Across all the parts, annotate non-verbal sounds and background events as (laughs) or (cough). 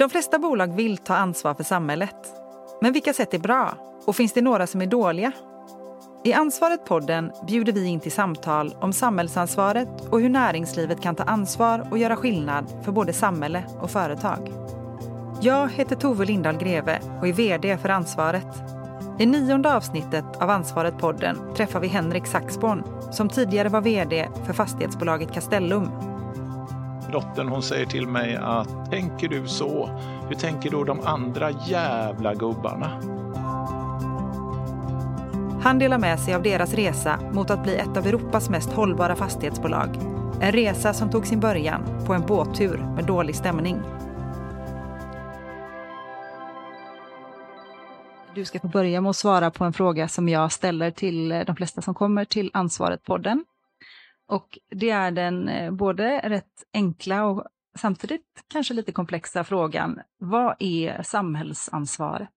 De flesta bolag vill ta ansvar för samhället. Men vilka sätt är bra? Och finns det några som är dåliga? I Ansvaret-podden bjuder vi in till samtal om samhällsansvaret och hur näringslivet kan ta ansvar och göra skillnad för både samhälle och företag. Jag heter Tove Lindahl Greve och är VD för Ansvaret. I nionde avsnittet av Ansvaret-podden träffar vi Henrik Saxborn som tidigare var VD för fastighetsbolaget Castellum. Dottern hon säger till mig att tänker du så, hur tänker då de andra jävla gubbarna? Han delar med sig av deras resa mot att bli ett av Europas mest hållbara fastighetsbolag. En resa som tog sin början på en båttur med dålig stämning. Du ska få börja med att svara på en fråga som jag ställer till de flesta som kommer till Ansvaret-podden. Och det är den eh, både rätt enkla och samtidigt kanske lite komplexa frågan. Vad är samhällsansvaret?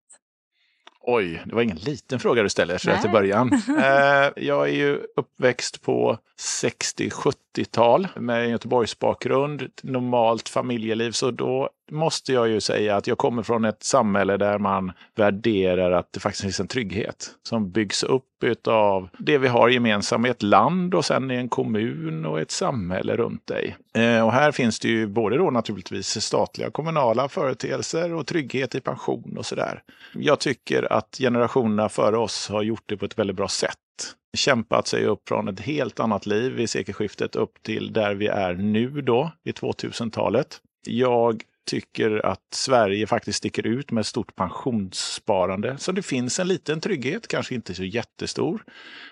Oj, det var ingen liten fråga du ställer så till början. (laughs) Eh, jag är ju uppväxt på 60-70-tal med Göteborgsbakgrund, normalt familjeliv, så då måste jag ju säga att jag kommer från ett samhälle där man värderar att det faktiskt finns en trygghet som byggs upp av det vi har gemensamt i ett land och sen i en kommun och ett samhälle runt dig. Eh, och här finns det ju både då naturligtvis statliga och kommunala företeelser och trygghet i pension och sådär. Jag tycker att generationerna före oss har gjort det på ett väldigt bra sätt kämpat sig upp från ett helt annat liv vid sekelskiftet upp till där vi är nu då, i 2000-talet. Jag tycker att Sverige faktiskt sticker ut med ett stort pensionssparande. Så det finns en liten trygghet, kanske inte så jättestor,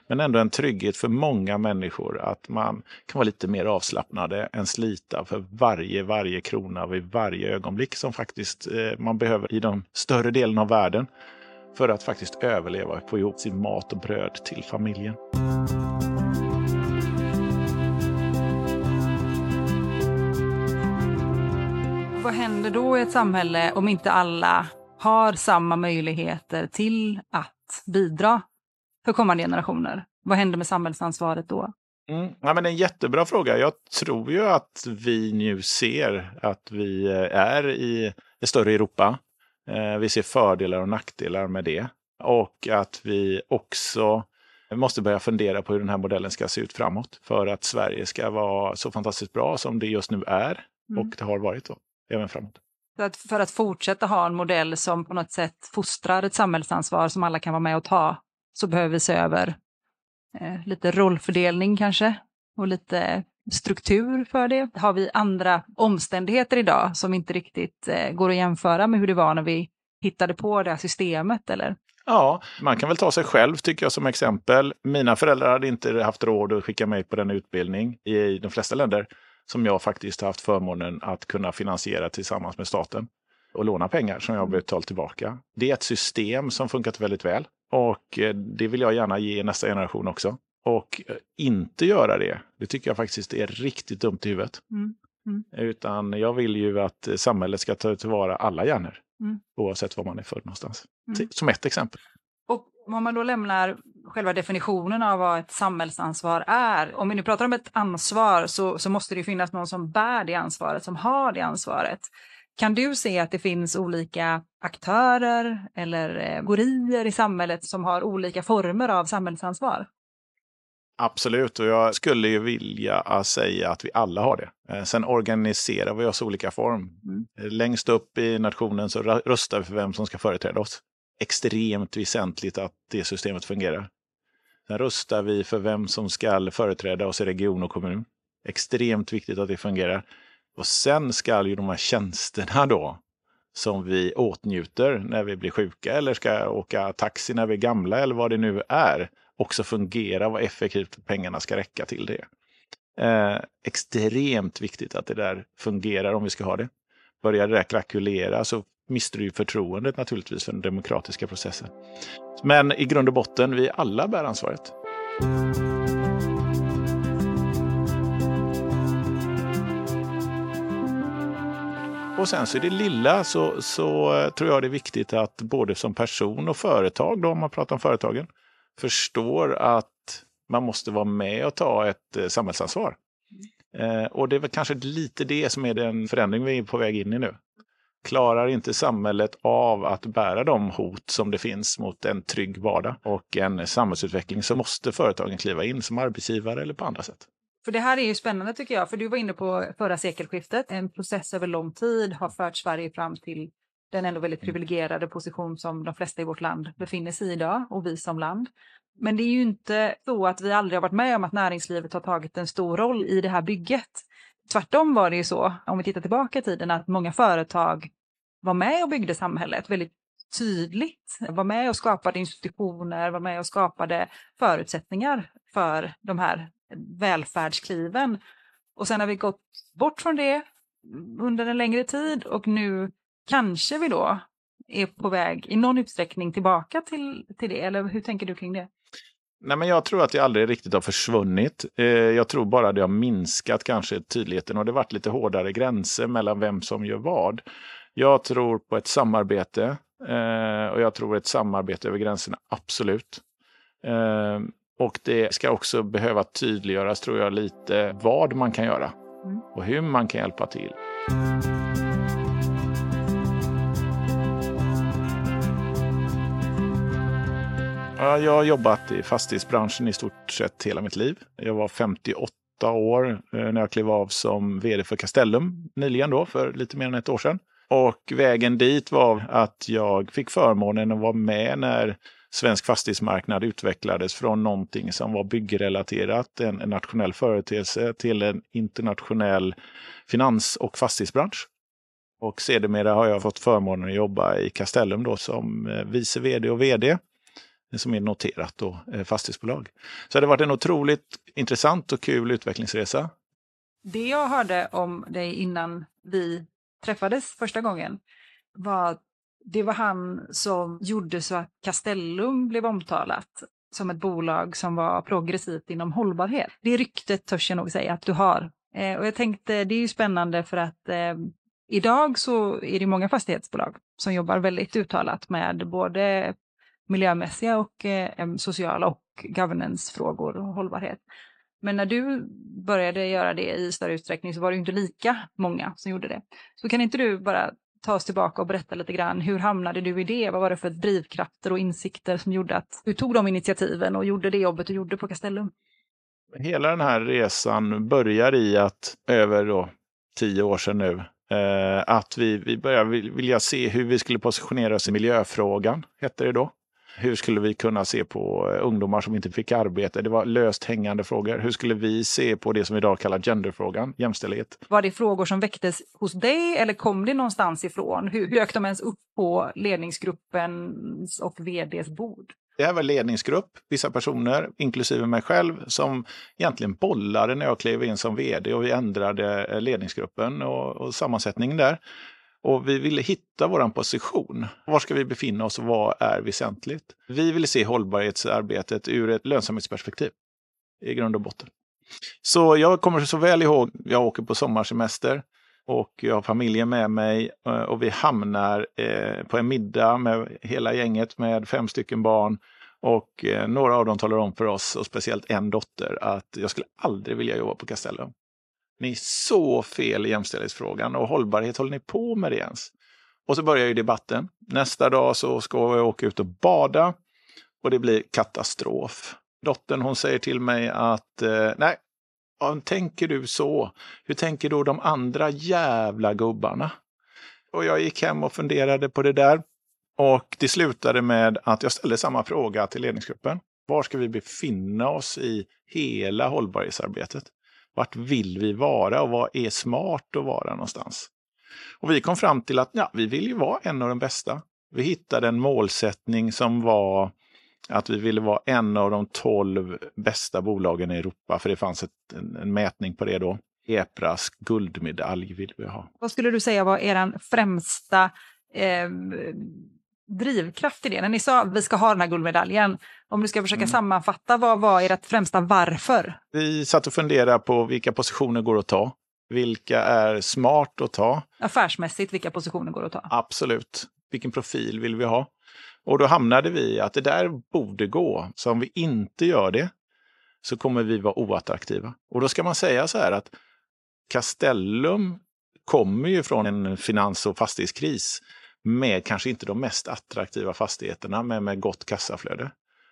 men ändå en trygghet för många människor att man kan vara lite mer avslappnade än slita för varje, varje krona vid varje ögonblick som faktiskt eh, man behöver i de större delen av världen för att faktiskt överleva och få ihop sin mat och bröd till familjen. Vad händer då i ett samhälle om inte alla har samma möjligheter till att bidra för kommande generationer? Vad händer med samhällsansvaret då? Mm. Ja, men en jättebra fråga. Jag tror ju att vi nu ser att vi är i ett större Europa. Eh, vi ser fördelar och nackdelar med det. Och att vi också måste börja fundera på hur den här modellen ska se ut framåt. För att Sverige ska vara så fantastiskt bra som det just nu är mm. och det har varit då, även framåt. För att, för att fortsätta ha en modell som på något sätt fostrar ett samhällsansvar som alla kan vara med och ta så behöver vi se över eh, lite rollfördelning kanske och lite struktur för det. Har vi andra omständigheter idag som inte riktigt eh, går att jämföra med hur det var när vi hittade på det här systemet eller? Ja, man kan väl ta sig själv tycker jag som exempel. Mina föräldrar hade inte haft råd att skicka mig på den utbildning i de flesta länder som jag faktiskt har haft förmånen att kunna finansiera tillsammans med staten och låna pengar som jag har betalt tillbaka. Det är ett system som funkat väldigt väl och eh, det vill jag gärna ge nästa generation också. Och eh, inte göra det, det tycker jag faktiskt är riktigt dumt i huvudet. Mm. Mm. Utan jag vill ju att samhället ska ta tillvara alla hjärnor. Mm. Oavsett var man är född någonstans. Mm. Som ett exempel. Och om man då lämnar själva definitionen av vad ett samhällsansvar är. Om vi nu pratar om ett ansvar så, så måste det finnas någon som bär det ansvaret, som har det ansvaret. Kan du se att det finns olika aktörer eller eh, gorier i samhället som har olika former av samhällsansvar? Absolut, och jag skulle ju vilja säga att vi alla har det. Eh, sen organiserar vi oss i olika form. Mm. Eh, längst upp i nationen så röstar vi för vem som ska företräda oss. Extremt väsentligt att det systemet fungerar. Sen röstar vi för vem som ska företräda oss i region och kommun. Extremt viktigt att det fungerar. Och sen ska ju de här tjänsterna då, som vi åtnjuter när vi blir sjuka eller ska åka taxi när vi är gamla eller vad det nu är, också fungera, vad effektivt pengarna ska räcka till det. Eh, extremt viktigt att det där fungerar om vi ska ha det. Börjar det där krackulera så mister du förtroendet naturligtvis för den demokratiska processen. Men i grund och botten, vi alla bär ansvaret. Och sen så i det lilla så, så eh, tror jag det är viktigt att både som person och företag, då om man pratar om företagen, förstår att man måste vara med och ta ett eh, samhällsansvar. Eh, och det är väl kanske lite det som är den förändring vi är på väg in i nu. Klarar inte samhället av att bära de hot som det finns mot en trygg vardag och en samhällsutveckling så måste företagen kliva in som arbetsgivare eller på andra sätt. För det här är ju spännande tycker jag, för du var inne på förra sekelskiftet. En process över lång tid har fört Sverige fram till den ändå väldigt privilegierade position som de flesta i vårt land befinner sig i idag och vi som land. Men det är ju inte så att vi aldrig har varit med om att näringslivet har tagit en stor roll i det här bygget. Tvärtom var det ju så, om vi tittar tillbaka i tiden, att många företag var med och byggde samhället väldigt tydligt. Var med och skapade institutioner, var med och skapade förutsättningar för de här välfärdskliven. Och sen har vi gått bort från det under en längre tid och nu kanske vi då är på väg i någon utsträckning tillbaka till, till det. Eller hur tänker du kring det? Nej, men jag tror att det aldrig riktigt har försvunnit. Eh, jag tror bara det har minskat kanske tydligheten och det har varit lite hårdare gränser mellan vem som gör vad. Jag tror på ett samarbete eh, och jag tror ett samarbete över gränserna, absolut. Eh, och det ska också behöva tydliggöras, tror jag, lite vad man kan göra mm. och hur man kan hjälpa till. Jag har jobbat i fastighetsbranschen i stort sett hela mitt liv. Jag var 58 år eh, när jag klev av som vd för Castellum nyligen då, för lite mer än ett år sedan. Och vägen dit var att jag fick förmånen att vara med när svensk fastighetsmarknad utvecklades från någonting som var byggrelaterat, en, en nationell företeelse, till en internationell finans och fastighetsbransch. Och sedermera har jag fått förmånen att jobba i Castellum då som eh, vice vd och vd Eh, som är noterat då, eh, fastighetsbolag. Så det har varit en otroligt intressant och kul utvecklingsresa. Det jag hörde om dig innan vi träffades första gången var det var han som gjorde så att Castellum blev omtalat som ett bolag som var progressivt inom hållbarhet. Det ryktet törs jag nog säga att du har. Eh, och jag tänkte det är ju spännande för att eh, idag så är det många fastighetsbolag som jobbar väldigt uttalat med både miljömässiga och eh, sociala och governance-frågor och hållbarhet. Men när du började göra det i större utsträckning så var det inte lika många som gjorde det. Så kan inte du bara ta oss tillbaka och berätta lite grann, hur hamnade du i det? Vad var det för drivkrafter och insikter som gjorde att du tog de initiativen och gjorde det jobbet du gjorde på Castellum? Hela den här resan börjar i att över då, tio år sedan nu, eh, att vi, vi började vilja se hur vi skulle positionera oss i miljöfrågan, hette det då. Hur skulle vi kunna se på eh, ungdomar som inte fick arbete? Det var löst hängande frågor. Hur skulle vi se på det som idag kallas genderfrågan, jämställdhet? Var det frågor som väcktes hos dig eller kom det någonstans ifrån? Hur dök de ens upp på ledningsgruppens och vds bord? Det här var ledningsgrupp, vissa personer, inklusive mig själv, som egentligen bollade när jag klev in som vd och vi ändrade eh, ledningsgruppen och, och sammansättningen där. Och vi ville hitta vår position. Var ska vi befinna oss och vad är väsentligt? Vi ville se hållbarhetsarbetet ur ett lönsamhetsperspektiv i grund och botten. Så jag kommer så väl ihåg, jag åker på sommarsemester och jag har familjen med mig eh, och vi hamnar eh, på en middag med hela gänget med fem stycken barn. Och eh, några av dem talar om för oss, och speciellt en dotter, att jag skulle aldrig vilja jobba på Castellum. Ni är så fel i jämställdhetsfrågan och hållbarhet, håller ni på med det ens? Och så börjar ju debatten. Nästa dag så ska jag åka ut och bada och det blir katastrof. Dottern hon säger till mig att eh, nej, tänker du så? Hur tänker då de andra jävla gubbarna? Och jag gick hem och funderade på det där. Och det slutade med att jag ställde samma fråga till ledningsgruppen. Var ska vi befinna oss i hela hållbarhetsarbetet? Vart vill vi vara och vad är smart att vara någonstans? Och vi kom fram till att ja, vi vill ju vara en av de bästa. Vi hittade en målsättning som var att vi ville vara en av de tolv bästa bolagen i Europa, för det fanns ett, en, en mätning på det då. EPRAS guldmedalj vill vi ha. Vad skulle du säga var er främsta eh, drivkraft i det? När ni sa att vi ska ha den här guldmedaljen, om du ska försöka mm. sammanfatta, vad var ert främsta varför? Vi satt och funderade på vilka positioner går att ta. Vilka är smart att ta? Affärsmässigt, vilka positioner går att ta? Absolut. Vilken profil vill vi ha? Och då hamnade vi i att det där borde gå. Så om vi inte gör det så kommer vi vara oattraktiva. Och då ska man säga så här att Castellum kommer ju från en finans och fastighetskris med kanske inte de mest attraktiva fastigheterna, men med gott kassaflöde.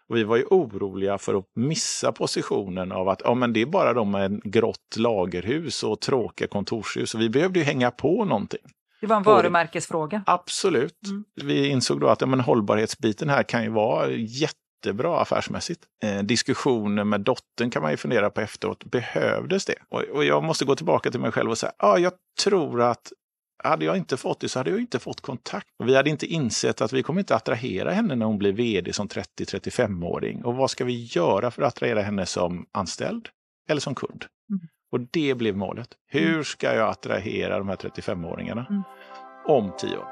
Och vi var ju oroliga för att missa positionen av att ja, men det är bara de med grått lagerhus och tråkiga kontorshus. Och vi behövde ju hänga på någonting. Det var en varumärkesfråga. Absolut. Mm. Vi insåg då att ja, men hållbarhetsbiten här kan ju vara jättebra affärsmässigt. Eh, diskussioner med dottern kan man ju fundera på efteråt. Behövdes det? Och, och jag måste gå tillbaka till mig själv och säga, ja, jag tror att hade jag inte fått det så hade jag inte fått kontakt. Vi hade inte insett att vi kommer inte attrahera henne när hon blir vd som 30-35-åring. Och vad ska vi göra för att attrahera henne som anställd eller som kund? Mm. Och det blev målet. Hur mm. ska jag attrahera de här 35-åringarna mm. om tio år?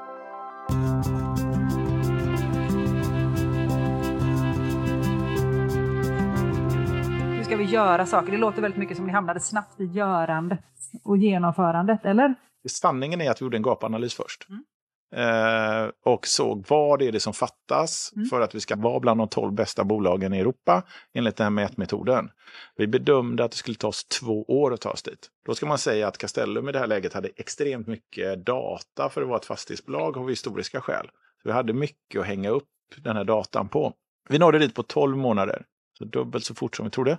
Hur ska vi göra saker? Det låter väldigt mycket som ni hamnade snabbt i görandet och genomförandet, eller? Sanningen är att vi gjorde en gapanalys först. Mm. Eh, och såg vad är det som fattas mm. för att vi ska vara bland de 12 bästa bolagen i Europa enligt den här mätmetoden. Vi bedömde att det skulle ta oss två år att ta oss dit. Då ska man säga att Castellum i det här läget hade extremt mycket data för att vara ett fastighetsbolag av historiska skäl. Så vi hade mycket att hänga upp den här datan på. Vi nådde dit på 12 månader, så dubbelt så fort som vi trodde.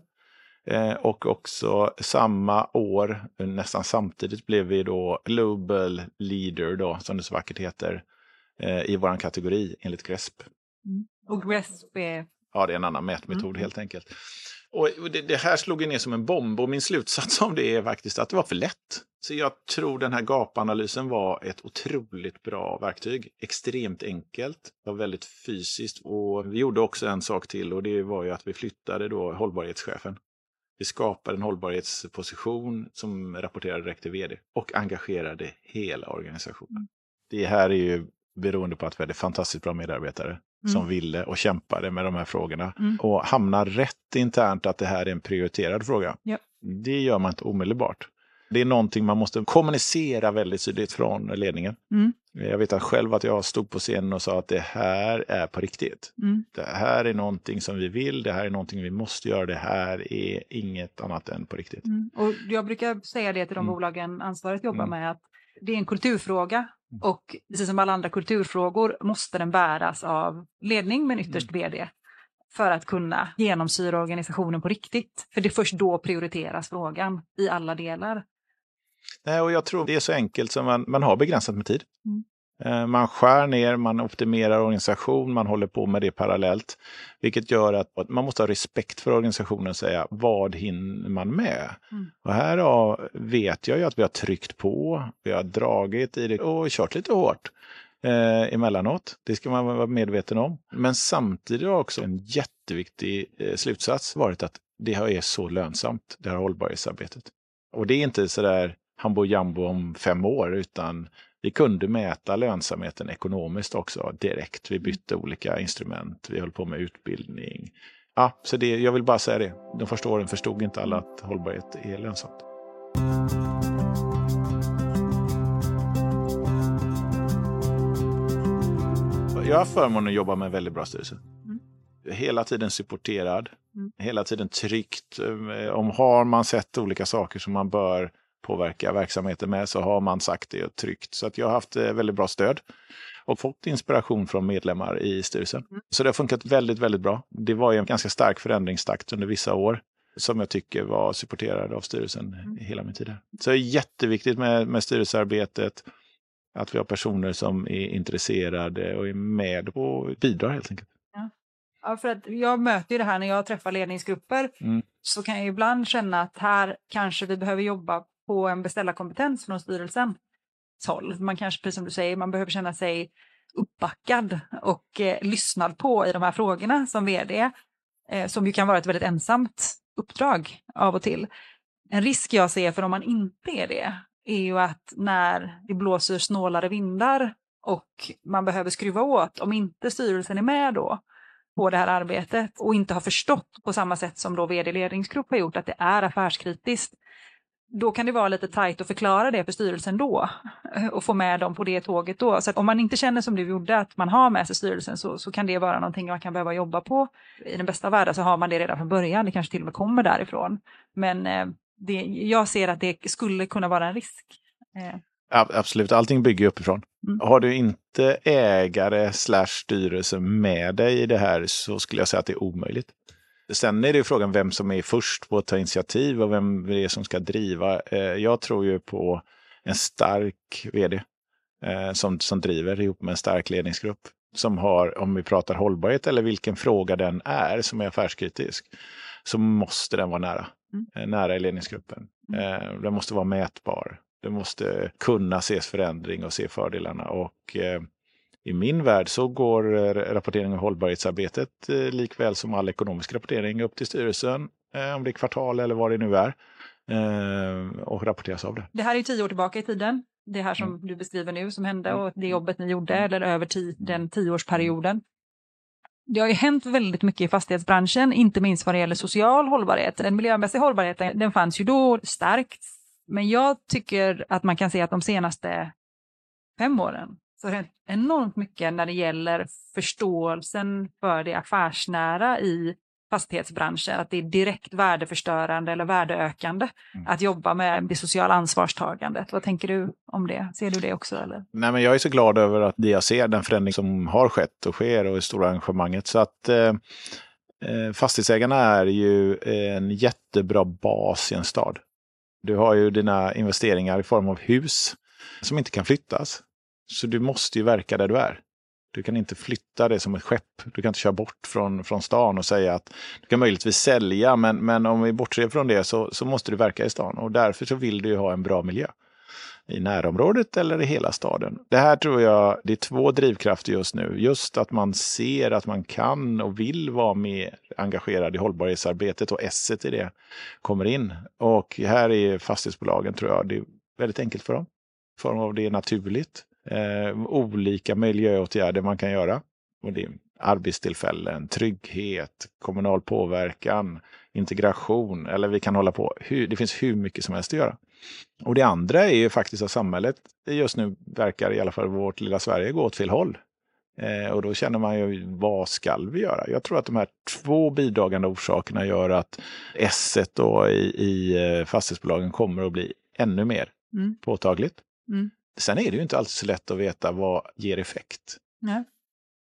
Eh, och också samma år, nästan samtidigt, blev vi då Global Leader, då, som det så vackert heter, eh, i vår kategori enligt GRESP. Mm. Och GRESP är? Ja, det är en annan mätmetod mm. helt enkelt. Och det, det, här slog ner som en bomb och min slutsats om det är faktiskt att det var för lätt. Så jag tror den här gapanalysen var ett otroligt bra verktyg. Extremt enkelt, var väldigt fysiskt och vi gjorde också en sak till och det var ju att vi flyttade då hållbarhetschefen vi skapade en hållbarhetsposition som rapporterade direkt till vd och engagerade hela organisationen. Mm. Det här är ju beroende på att vi hade fantastiskt bra medarbetare mm. som ville och kämpade med de här frågorna. Mm. Och hamna rätt internt att det här är en prioriterad fråga. Yep. Det gör man inte omedelbart. Det är någonting man måste kommunicera väldigt tydligt från ledningen. Mm. Jag vet att själv att jag stod på scenen och sa att det här är på riktigt. Mm. Det här är någonting som vi vill, det här är någonting vi måste göra, det här är inget annat än på riktigt. Mm. Och jag brukar säga det till de mm. bolagen ansvaret jobbar mm. med, att det är en kulturfråga mm. och precis som alla andra kulturfrågor måste den bäras av ledning men ytterst vd för att kunna genomsyra organisationen på riktigt. För det är först då prioriteras frågan i alla delar. Nej, och jag tror det är så enkelt som man, man har begränsat med tid. Mm. Eh, man skär ner, man optimerar organisation, man håller på med det parallellt. Vilket gör att man måste ha respekt för organisationen och säga vad hinner man med? Mm. Och här vet jag ju att vi har tryckt på, vi har dragit i det och kört lite hårt eh, emellanåt. Det ska man vara medveten om. Men samtidigt har också en jätteviktig eh, slutsats varit att det är så lönsamt, det här hållbarhetsarbetet. Och det är inte sådär Hambo Jambo om fem år, utan vi kunde mäta lönsamheten ekonomiskt också direkt. Vi bytte olika instrument, vi höll på med utbildning. Ja, så det, jag vill bara säga det. De första åren förstod inte alla att hållbarhet är lönsamt. Jag har förmånen att jobba med en väldigt bra styrelse. Mm. Hela tiden supporterad, mm. hela tiden tryggt. Eh, om har man sett olika saker som man bör påverka verksamheten med så har man sagt det och tryckt. Så att jag har haft eh, väldigt bra stöd och fått inspiration från medlemmar i styrelsen. Mm. Så det har funkat väldigt, väldigt bra. Det var en ganska stark förändringstakt under vissa år som jag tycker var supporterad av styrelsen mm. hela min tid här. Så det är jätteviktigt med, med styrelsearbetet, att vi har personer som är intresserade och är med och bidrar helt enkelt. Ja, för att jag möter ju det här när jag träffar ledningsgrupper mm. så kan jag ibland känna att här kanske vi behöver jobba på en beställarkompetens från styrelsens håll. Man kanske, precis som du säger, man behöver känna sig uppbackad och eh, lyssnad på i de här frågorna som vd, eh, som ju kan vara ett väldigt ensamt uppdrag av och till. En risk jag ser för om man inte är det är ju att när det blåser snålare vindar och man behöver skruva åt, om inte styrelsen är med då på det här arbetet och inte har förstått på samma sätt som då vd-ledningsgrupp har gjort att det är affärskritiskt, då kan det vara lite tajt att förklara det för styrelsen då och få med dem på det tåget då. Så om man inte känner som du gjorde att man har med sig styrelsen så, så kan det vara någonting man kan behöva jobba på. I den bästa världen så har man det redan från början, det kanske till och med kommer därifrån. Men eh, det, jag ser att det skulle kunna vara en risk. Eh. Absolut, allting bygger uppifrån. Mm. Har du inte ägare slash styrelse med dig i det här så skulle jag säga att det är omöjligt. Sen är det frågan vem som är först på att ta initiativ och vem det är som ska driva. Eh, jag tror ju på en stark vd eh, som, som driver ihop med en stark ledningsgrupp. Som har, om vi pratar hållbarhet eller vilken fråga den är som är affärskritisk, så måste den vara nära. Mm. Eh, nära i ledningsgruppen. Mm. Den måste vara mätbar. Den måste kunna ses förändring och se fördelarna. Och i min värld så går rapportering och hållbarhetsarbetet likväl som all ekonomisk rapportering upp till styrelsen, om det är kvartal eller vad det nu är, och rapporteras av det. Det här är tio år tillbaka i tiden det här som mm. du beskriver nu som hände och det jobbet ni gjorde, mm. eller över den tioårsperioden. Det har ju hänt väldigt mycket i fastighetsbranschen, inte minst vad det gäller social hållbarhet. Den miljömässiga hållbarheten, den fanns ju då starkt. Men jag tycker att man kan se att de senaste fem åren så hänt enormt mycket när det gäller förståelsen för det affärsnära i fastighetsbranschen, att det är direkt värdeförstörande eller värdeökande mm. att jobba med det sociala ansvarstagandet. Vad tänker du om det? Ser du det också? Eller? Nej, men jag är så glad över att jag ser den förändring som har skett och sker och det stora engagemanget. Så att eh, eh, fastighetsägarna är ju en jättebra bas i en stad. Du har ju dina investeringar i form av hus som inte kan flyttas. Så du måste ju verka där du är. Du kan inte flytta det som ett skepp. Du kan inte köra bort från, från stan och säga att du kan möjligtvis sälja, men, men om vi bortser från det så, så måste du verka i stan och därför så vill du ha en bra miljö i närområdet eller i hela staden. Det här tror jag, det är två drivkrafter just nu. Just att man ser att man kan och vill vara mer engagerad i hållbarhetsarbetet och S i det kommer in. Och här är fastighetsbolagen, tror jag, det är väldigt enkelt för dem. För form det är naturligt eh, olika miljöåtgärder man kan göra. Och det är arbetstillfällen, trygghet, kommunal påverkan, integration, eller vi kan hålla på. det finns hur mycket som helst att göra. Och det andra är ju faktiskt att samhället just nu verkar, i alla fall vårt lilla Sverige, gå åt fel håll. Eh, och då känner man ju, vad skall vi göra? Jag tror att de här två bidragande orsakerna gör att S då i, i eh, fastighetsbolagen kommer att bli ännu mer mm. påtagligt. Mm. Sen är det ju inte alltid så lätt att veta vad ger effekt. Nej.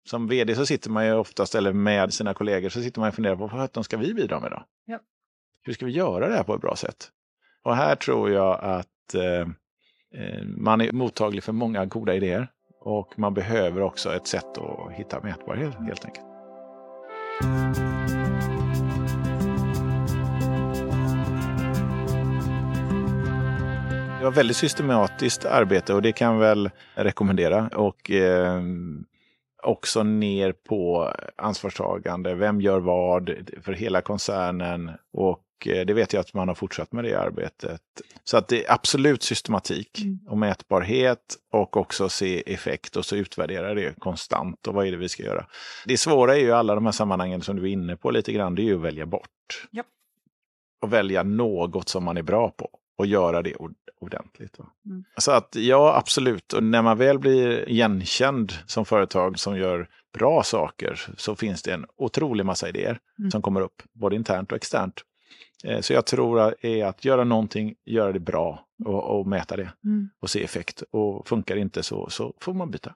Som vd så sitter man ju oftast, eller med sina kollegor, så sitter man och funderar på vad de ska vi bidra med då? Ja. Hur ska vi göra det här på ett bra sätt? Och här tror jag att eh, eh man är mottaglig för många goda idéer och man behöver också ett sätt att hitta mätbarhet helt enkelt. Det var väldigt systematiskt arbete och det kan jag väl rekommendera. Och eh, också ner på ansvarstagande. Vem gör vad för hela koncernen? Och eh, det vet jag att man har fortsatt med det arbetet. Så att det är absolut systematik mm. och mätbarhet och också se effekt och så utvärdera det konstant. Och vad är det vi ska göra? Det svåra är ju alla de här sammanhangen som du är inne på lite grann, det är ju att välja bort. Yep. Och välja något som man är bra på och göra det ordentligt. Mm. Så att ja, absolut. Och när man väl blir igenkänd som företag som gör bra saker så finns det en otrolig massa idéer mm. som kommer upp, både internt och externt. Eh, så jag tror att, är att göra någonting, göra det bra och, och mäta det mm. och se effekt. Och funkar det inte så, så får man byta.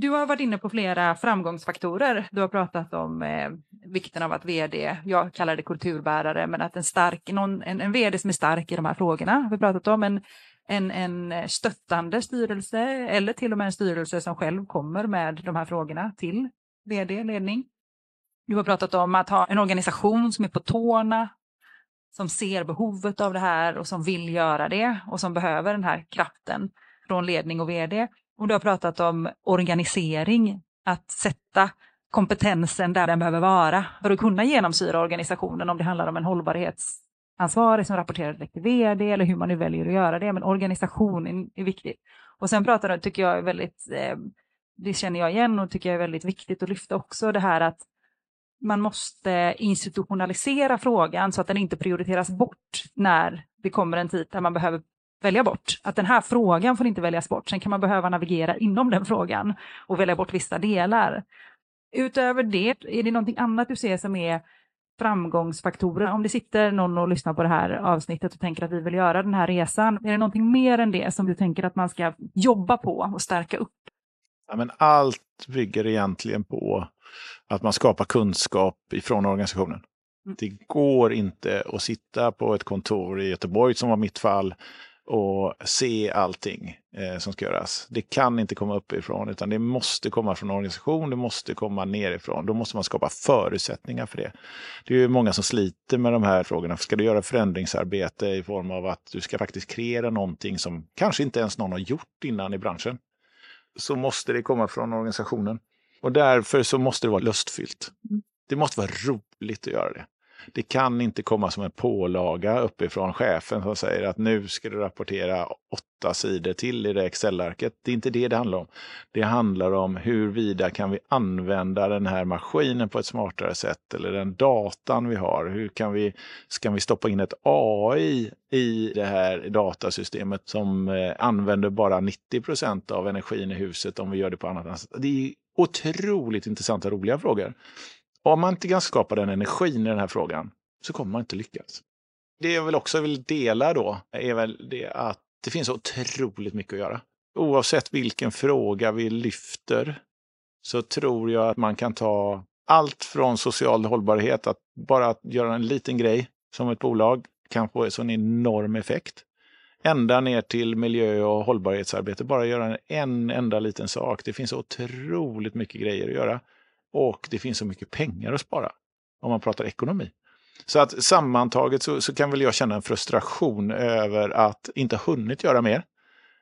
Du har varit inne på flera framgångsfaktorer. Du har pratat om eh, vikten av att vd, jag kallar det kulturbärare, men att en, stark, någon, en, en vd som är stark i de här frågorna har vi pratat om. En, en, en stöttande styrelse eller till och med en styrelse som själv kommer med de här frågorna till vd, ledning. Du har pratat om att ha en organisation som är på tårna, som ser behovet av det här och som vill göra det och som behöver den här kraften från ledning och vd. Och du har pratat om organisering, att sätta kompetensen där den behöver vara för att kunna genomsyra organisationen om det handlar om en hållbarhetsansvarig som rapporterar direkt till vd eller hur man nu väljer att göra det. Men organisationen är viktigt. Och sen pratar du, tycker jag är väldigt, eh, det känner jag igen och tycker jag är väldigt viktigt att lyfta också det här att man måste institutionalisera frågan så att den inte prioriteras bort när det kommer en tid där man behöver välja bort. Att den här frågan får inte väljas bort. Sen kan man behöva navigera inom den frågan och välja bort vissa delar. Utöver det, är det någonting annat du ser som är framgångsfaktorer. Om det sitter någon och lyssnar på det här avsnittet och tänker att vi vill göra den här resan, är det någonting mer än det som du tänker att man ska jobba på och stärka upp? Ja, men allt bygger egentligen på att man skapar kunskap ifrån organisationen. Mm. Det går inte att sitta på ett kontor i Göteborg, som var mitt fall, och se allting eh, som ska göras. Det kan inte komma uppifrån utan det måste komma från organisation, det måste komma nerifrån. Då måste man skapa förutsättningar för det. Det är ju många som sliter med de här frågorna. Ska du göra förändringsarbete i form av att du ska faktiskt kreera någonting som kanske inte ens någon har gjort innan i branschen, så måste det komma från organisationen. Och därför så måste det vara lustfyllt. Mm. Det måste vara roligt att göra det. Det kan inte komma som en pålaga uppifrån chefen som säger att nu ska du rapportera åtta sidor till i det Excel-arket. Det är inte det det handlar om. Det handlar om huruvida kan vi använda den här maskinen på ett smartare sätt eller den datan vi har. Hur kan vi, ska vi stoppa in ett AI i det här datasystemet som eh, använder bara 90 procent av energin i huset om vi gör det på annat sätt. Det är otroligt intressanta, roliga frågor. Om man inte kan skapa den energin i den här frågan så kommer man inte lyckas. Det jag väl också vill dela då är väl det att det finns otroligt mycket att göra. Oavsett vilken fråga vi lyfter så tror jag att man kan ta allt från social hållbarhet, att bara göra en liten grej som ett bolag kan få en sån enorm effekt. Ända ner till miljö och hållbarhetsarbete, bara göra en enda liten sak. Det finns otroligt mycket grejer att göra. Och det finns så mycket pengar att spara om man pratar ekonomi. Så att sammantaget så, så kan väl jag känna en frustration över att inte ha hunnit göra mer.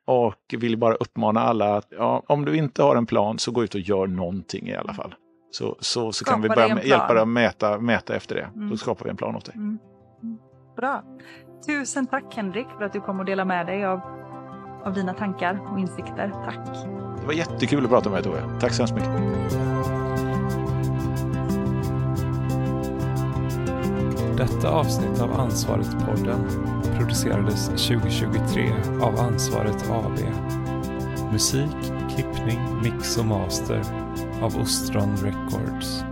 Och vill bara uppmana alla att ja, om du inte har en plan så gå ut och gör någonting i alla fall. Så, så, så kan vi börja hjälpa dig att mäta, mäta efter det. Mm. Då skapar vi en plan åt dig. Mm. Bra. Tusen tack Henrik för att du kom och delade med dig av, av dina tankar och insikter. Tack. Det var jättekul att prata med dig Tove. Tack så hemskt mycket. Detta avsnitt av Ansvaret-podden producerades 2023 av Ansvaret AB. Musik, klippning, mix och master av Ostron Records.